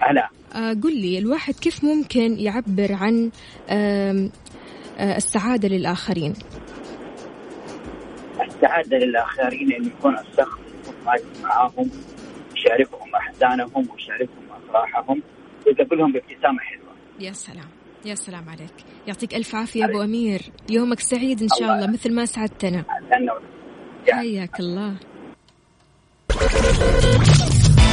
هلا آه قل لي الواحد كيف ممكن يعبر عن آم آه السعادة للآخرين؟ السعادة للآخرين أن يكون الشخص واقف معاهم يشاركهم أحزانهم ويشاركهم أفراحهم ويقابلهم بابتسامة حلوة. يا سلام يا سلام عليك. يعطيك ألف عافية أبو أمير. يومك سعيد إن شاء الله الله مثل ما سعدتنا. حياك الله.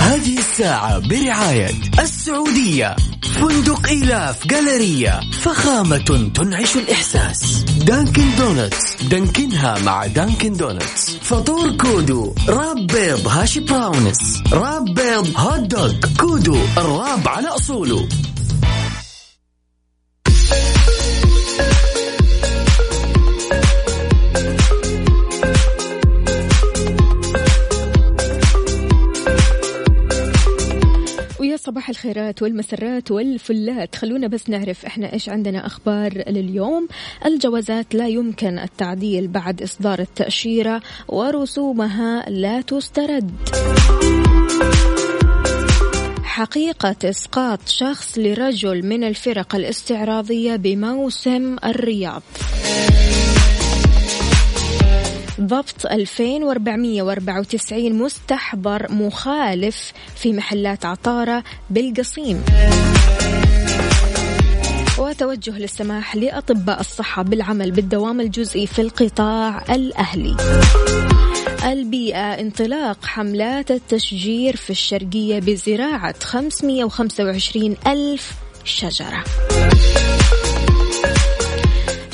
هذه الساعة برعاية السعودية. فندق إيلاف جالرية فخامة تنعش الإحساس. دانكن دونتس. دانكنها مع دانكن دونتس. فطور كودو. wrap بيض hash browns. wrap بيض hot dog. كودو الراب على أصوله. ويا صباح الخيرات والمسرات والفلات. خلونا بس نعرف إحنا إيش عندنا أخبار لليوم. الجوازات لا يمكن التعديل بعد إصدار التأشيرة ورسومها لا تسترد. حقيقة إسقاط شخص لرجل من الفرق الاستعراضية بموسم الرياض. ضبط 2494 مستحضر مخالف في محلات عطارة بالقصيم. وتوجه للسماح لأطباء الصحة بالعمل بالدوام الجزئي في القطاع الأهلي. البيئة انطلاق حملات التشجير في الشرقية بزراعة 525 ألف شجرة.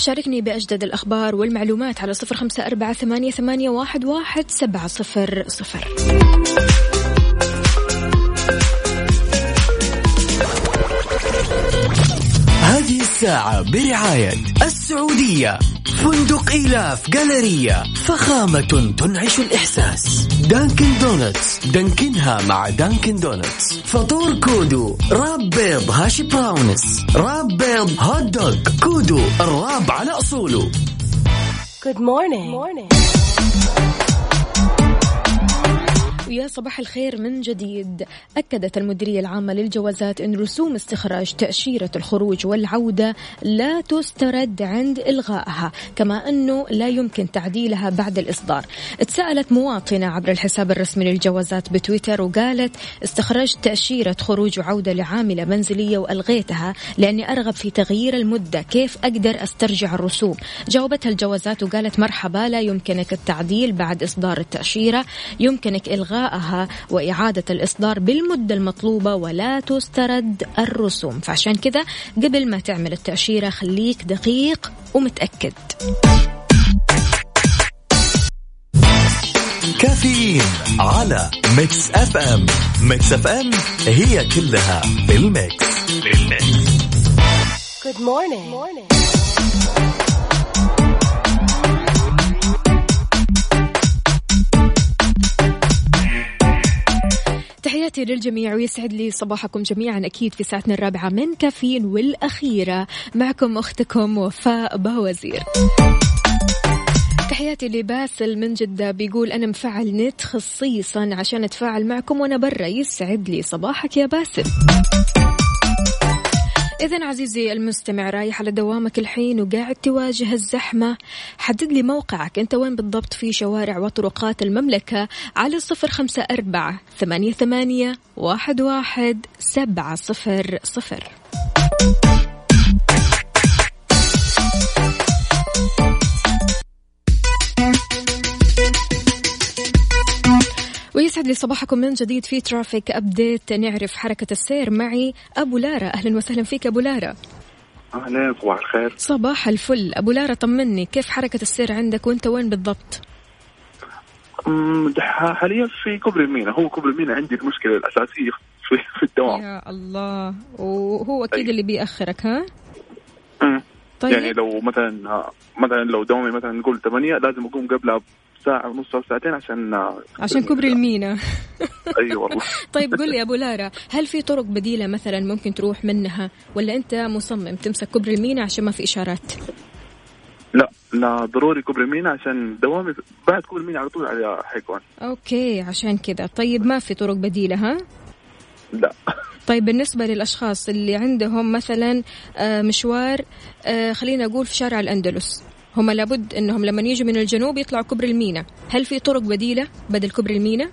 شاركني بأجدد الأخبار والمعلومات على صفر خمسة أربعة ثمانية, واحد سبعة صفر صفر. الساعة برعاية السعودية. فندق إيلاف Galleria فخامة تنعش الإحساس. Dunkin' Donuts. دانكنها مع Dunkin' Donuts. فطور كودو. wrap بيض hash browns. wrap بيض hot dog. كودو ال wrap على أصوله. ويا صباح الخير من جديد. أكدت المديرية العامة للجوازات أن رسوم استخراج تأشيرة الخروج والعودة لا تسترد عند إلغائها كما أنه لا يمكن تعديلها بعد الإصدار. تساءلت مواطنة عبر الحساب الرسمي للجوازات بتويتر وقالت استخرجت تأشيرة خروج وعودة لعاملة منزلية وألغيتها لأني أرغب في تغيير المدة كيف أقدر أسترجع الرسوم؟ جاوبتها الجوازات وقالت مرحبا لا يمكنك التعديل بعد إصدار التأشيرة يمكنك إلغائها وإعادة الإصدار بالمدة المطلوبة ولا تسترد الرسوم. فعشان كذا قبل ما تعمل التأشيرة خليك دقيق ومتأكد. كافيين على ميكس أف أم. ميكس أف أم هي كلها بالميكس بالميكس Good morning. morning. تحياتي للجميع ويسعد لي صباحكم جميعا أكيد في ساعتنا الرابعة من كافيين والأخيرة. معكم أختكم وفاء باوزير. تحياتي لباسل من جدة بيقول أنا مفعل نت خصيصا عشان أتفاعل معكم وأنا برا. يسعد لي صباحك يا باسل. إذا عزيزي المستمع رايح على دوامك الحين وقاعد تواجه الزحمة. حدد لي موقعك. أنت وين بالضبط؟ في شوارع وطرقات المملكة على صفر خمسة أربعة ثمانية, واحد, واحد سبعة صفر صفر. ويسعد لي صباحكم من جديد في traffic update نعرف حركة السير معي أبو لارا. أهلا وسهلا فيك أبو لارا. أهلا صباح الخير. صباح الفل. أبو لارا طمني كيف حركة السير عندك وأنت وين بالضبط؟ حاليا في كوبري المينا. هو كوبري المينا عندي المشكلة الأساسية في, في الدوام. يا الله. وهو أكيد طيب. اللي بيأخرك ها. طيب. يعني لو مثلا مثلا لو دوامي مثلا نقول 8 لازم أقوم قبلها بساعه ونص أو ساعتين عشان عشان كوبري المينا. (laughs) اي والله. (laughs) طيب قل لي أبو لارا هل في طرق بديلة مثلا ممكن تروح منها ولا أنت مصمم تمسك كوبري المينا عشان ما في إشارات؟ لا لا ضروري كوبري المينا عشان دوامي بعد كوبري المينا على طول على حيكون. okay عشان كذا طيب ما في طرق بديلة ها؟ لا. طيب بالنسبة للأشخاص اللي عندهم مثلا آه، مشوار آه، خلينا أقول في شارع الأندلس. هم لابد أنهم لما يجوا من الجنوب يطلعوا كوبري المينا. هل في طرق بديلة بدل كوبري المينا؟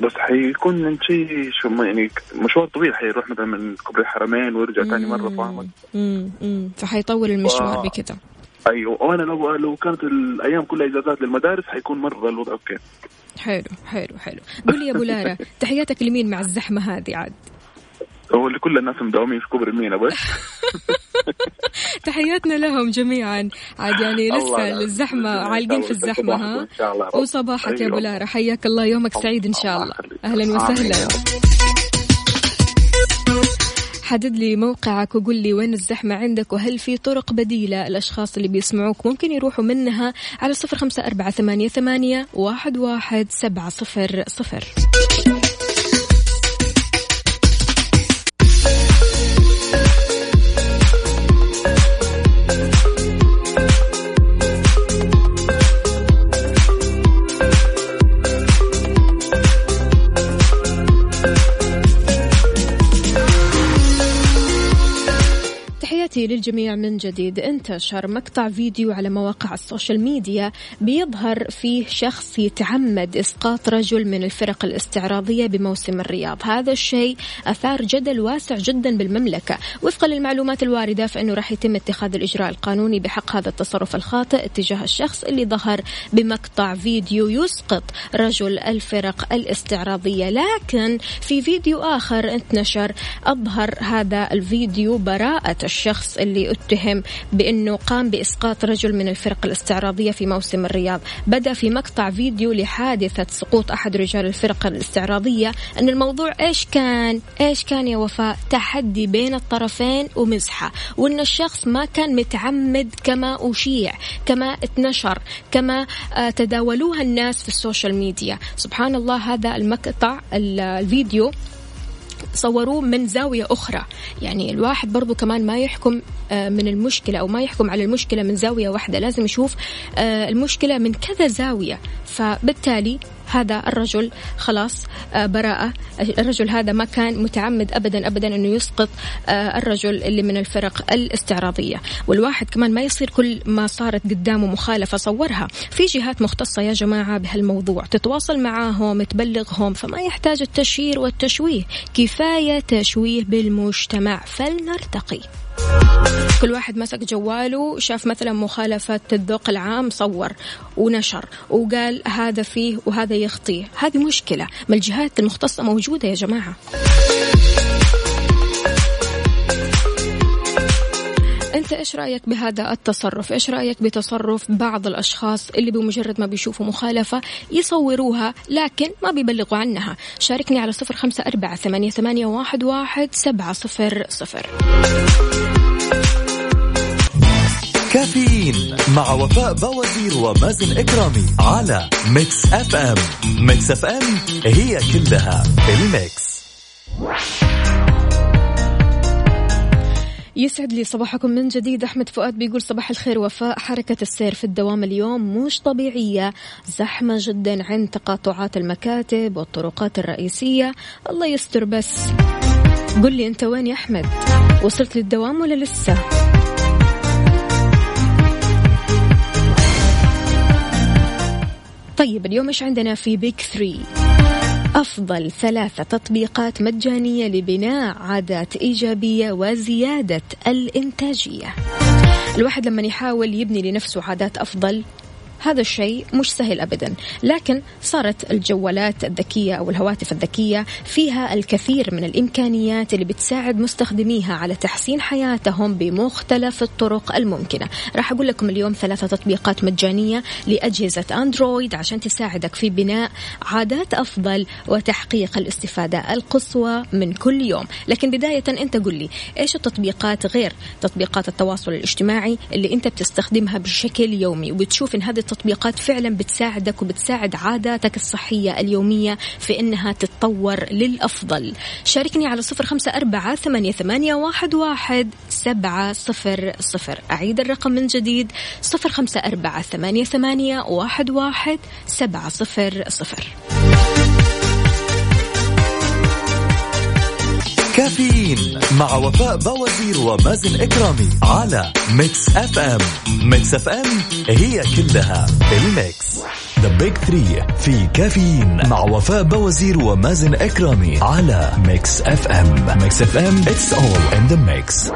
بس حيكون من شيء شو يعني مشوار طويل حيروح مثلا من كوبري الحرمين ويرجع ثاني مرة فاهمك مم. مم. فحيطول المشوار و- بكذا أيوه وأنا لو لو كانت الأيام كلها إجازات للمدارس حيكون مرة الوضع okay. حلو حلو حلو. قول لي يا أبو لارا (laughs) تحياتك لمين مع الزحمة هذه عاد؟ هو لكل الناس مداومين في كوبري المينا بس. (laughs) تحياتنا لهم جميعا. عاد يعني لسه شاء عالقين في الزحمة ها. وصباحك يا. أبو لارا حياك الله. يومك سعيد إن شاء الله. آمين وسهلا. حدد لي موقعك وقول لي وين الزحمة عندك وهل في طرق بديلة الأشخاص اللي بيسمعوك؟ ممكن يروحوا منها على صفر خمسة أربعة ثمانية, ثمانية واحد, واحد سبعة صفر صفر. تحياتي للجميع من جديد. انتشر مقطع فيديو على مواقع ال social media بيظهر فيه شخص يتعمد إسقاط رجل من الفرق الاستعراضية بموسم الرياض. هذا الشيء أثار جدل واسع جدا بالمملكة. وفقا للمعلومات الواردة فإنه راح يتم اتخاذ الإجراء القانوني بحق هذا التصرف الخاطئ اتجاه الشخص اللي ظهر بمقطع فيديو يسقط رجل الفرق الاستعراضية. لكن في فيديو آخر انتشر أظهر هذا الفيديو براءة الشخص اللي اتهم بأنه قام بإسقاط رجل من الفرق الاستعراضية في موسم الرياض. بدا في مقطع فيديو لحادثة سقوط أحد رجال الفرق الاستعراضية أن الموضوع إيش كان؟ إيش كان يا وفاء؟ تحدي بين الطرفين ومزحة. وأن الشخص ما كان متعمد كما أشيع كما اتنشر كما آه، تداولوها الناس في ال social media. سبحان الله هذا المقطع ال- الفيديو صوروه من زاوية أخرى. يعني الواحد برضو كمان ما يحكم آه، من المشكلة أو ما يحكم على المشكلة من زاوية واحدة. لازم يشوف آه، المشكلة من كذا زاوية. فبالتالي هذا الرجل خلاص آه، براءة. الرجل هذا ما كان متعمد أبدا أبدا أنه يسقط آه، الرجل اللي من الفرق الاستعراضية. والواحد كمان ما يصير كل ما صارت قدامه مخالفة صورها. في جهات مختصة يا جماعة بهالموضوع. تتواصل معاهم تبلغهم فما يحتاج التشهير والتشويه. كفاية تشويه بالمجتمع. فلنرتقي. كل واحد مسك جواله شاف مثلا مخالفة الذوق العام صور ونشر وقال هذا فيه وهذا يخطيه. هذه مشكلة. ما الجهات المختصة موجودة يا جماعة. أنت إيش رأيك بهذا التصرف؟ إيش رأيك بتصرف بعض الأشخاص اللي بمجرد ما بيشوفوا مخالفة يصوروها لكن ما بيبلغوا عنها؟ شاركني على صفر خمسة أربعة ثمانية, ثمانية واحد, واحد سبعة صفر صفر. كافيين مع وفاء بوازير ومازن إكرامي على Mix FM. Mix FM هي كلها ال mix. يسعد لي صباحكم من جديد. أحمد فؤاد بيقول صباح الخير وفاء. حركة السير في الدوام اليوم مش طبيعية. زحمة جدا عند تقاطعات المكاتب والطرقات الرئيسية. الله يستر بس. قل لي أنت وين يا أحمد؟ وصلت للدوام ولا لسه؟ طيب اليوم إيش عندنا في بيك ثري أفضل ثلاثة تطبيقات مجانية لبناء عادات إيجابية وزيادة الإنتاجية. الواحد لما يحاول يبني لنفسه عادات أفضل هذا الشيء مش سهل ابدا. لكن صارت الجوالات الذكية أو الهواتف الذكية فيها الكثير من الإمكانيات اللي بتساعد مستخدميها على تحسين حياتهم بمختلف الطرق الممكنة. راح أقول لكم اليوم ثلاثة تطبيقات مجانية لأجهزة أندرويد عشان تساعدك في بناء عادات أفضل وتحقيق الاستفادة القصوى من كل يوم. لكن بداية أنت قل لي إيش التطبيقات غير تطبيقات التواصل الاجتماعي اللي أنت بتستخدمها بشكل يومي؟ وبتشوف إن هذه التطبيقات فعلا بتساعدك وبتساعد عاداتك الصحية اليومية في أنها تتطور للأفضل. شاركني على صفر خمسة أربعة ثمانية, واحد, سبعة صفر صفر. أعيد الرقم من جديد صفر خمسة أربعة ثمانية, واحد سبعة صفر صفر. كافيين مع وفاء بوازير ومازن إكرامي على Mix FM Mix FM هي كلها ال mix. the big three في كافيين مع وفاء بوازير ومازن إكرامي على Mix FM Mix FM it's all in the mix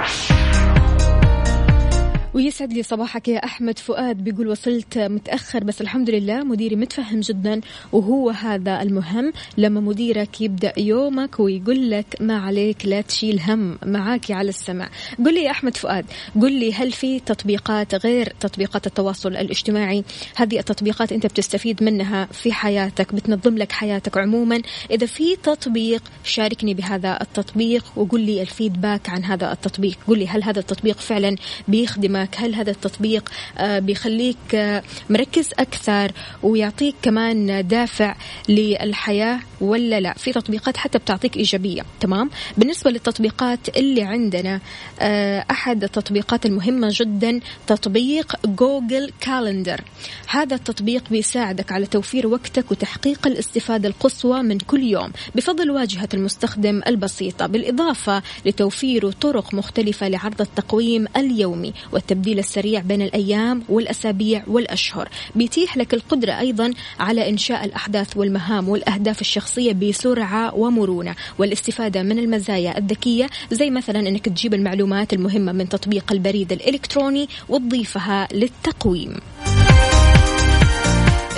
ويسعد لي صباحك يا أحمد فؤاد بيقول وصلت متأخر بس الحمد لله مديري متفهم جدا وهو هذا المهم. لما مديرك يبدأ يومك ويقول لك ما عليك لا تشيل هم معاكي على السمع. قل لي يا أحمد فؤاد قل لي هل في تطبيقات غير تطبيقات التواصل الاجتماعي؟ هذه التطبيقات أنت بتستفيد منها في حياتك بتنظم لك حياتك عموما. إذا في تطبيق شاركني بهذا التطبيق وقل لي الفيدباك عن هذا التطبيق. قل لي هل هذا التطبيق فعلا بيخدمك معك هل هذا التطبيق آه، بيخليك آه، مركز أكثر ويعطيك كمان دافع للحياة؟ ولا لا؟ في تطبيقات حتى بتعطيك إيجابية تمام؟ بالنسبة للتطبيقات اللي عندنا آه، أحد التطبيقات المهمة جدا تطبيق جوجل كالندر هذا التطبيق بيساعدك على توفير وقتك وتحقيق الاستفادة القصوى من كل يوم بفضل واجهة المستخدم البسيطة بالإضافة لتوفير طرق مختلفة لعرض التقويم اليومي والتبديل السريع بين الأيام والأسابيع والأشهر. بيتيح لك القدرة أيضا على إنشاء الأحداث والمهام والأهداف الشخصية بسرعة ومرونة. والاستفادة من المزايا الذكية زي مثلا أنك تجيب المعلومات المهمة من تطبيق البريد الإلكتروني وتضيفها للتقويم.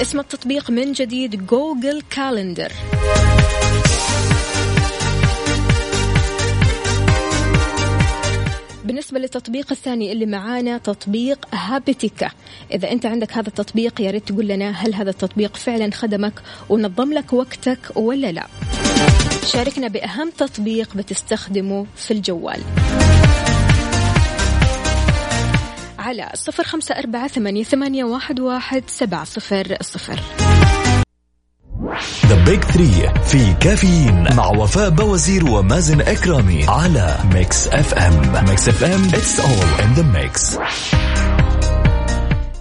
اسم التطبيق من جديد Google Calendar بالنسبة للتطبيق الثاني اللي معانا تطبيق Habitica إذا أنت عندك هذا التطبيق يا ريت تقول لنا هل هذا التطبيق فعلا خدمك ونظم لك وقتك ولا لا. شاركنا بأهم تطبيق بتستخدمه في الجوال. على صفر خمسة أربعة ثمانية, واحد سبعة صفر صفر. the big three في كافيين مع وفاء بوازير ومازن إكرامي على Mix FM Mix FM it's all in the mix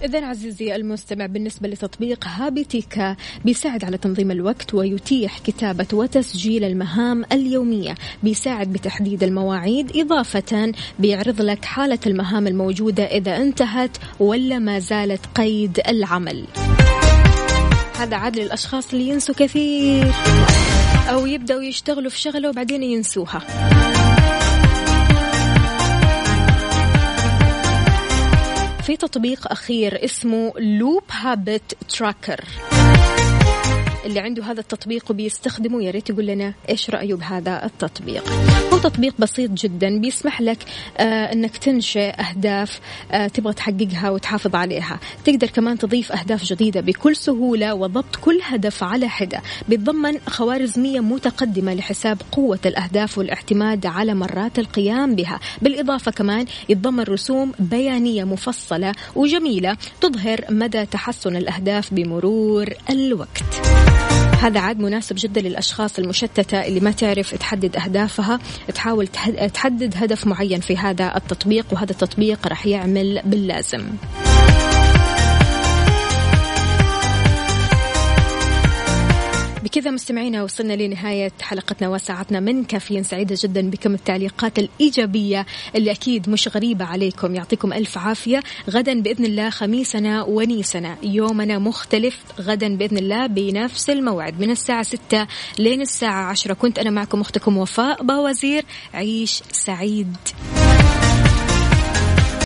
إذا عزيزي المستمع بالنسبة لتطبيق هابيتيكا بيساعد على تنظيم الوقت ويتيح كتابة وتسجيل المهام اليومية. بيساعد بتحديد المواعيد إضافة بيعرض لك حالة المهام الموجودة إذا انتهت ولا ما زالت قيد العمل. هذا عاد للأشخاص اللي ينسوا كثير. أو يبدأوا يشتغلوا في شغلة وبعدين ينسوها. في تطبيق أخير اسمه لوب هابت تراكر. اللي عنده هذا التطبيق وبيستخدمه يا ريت يقول لنا إيش رأيه بهذا التطبيق. هو تطبيق بسيط جدا بيسمح لك آه إنك تنشئ أهداف آه تبغى تحققها وتحافظ عليها. تقدر كمان تضيف أهداف جديدة بكل سهولة وضبط كل هدف على حدة. بيتضمن خوارزمية متقدمة لحساب قوة الأهداف والاعتماد على مرات القيام بها. بالإضافة كمان يتضمن رسوم بيانية مفصلة وجميلة تظهر مدى تحسن الأهداف بمرور الوقت. هذا عاد مناسب جدا للأشخاص المشتتة اللي ما تعرف تحدد أهدافها. تحاول تحدد هدف معين في هذا التطبيق وهذا التطبيق راح يعمل باللازم. بكذا مستمعينا وصلنا لنهاية حلقتنا وساعتنا من كافيين سعيدة جدا بكم. التعليقات الإيجابية اللي أكيد مش غريبة عليكم. يعطيكم ألف عافية. غدا بإذن الله خميسنا ونيسنا. يومنا مختلف. غدا بإذن الله بنفس الموعد. من الساعة ستة لين الساعة عشرة. كنت أنا معكم أختكم وفاء باوزير. عيش سعيد.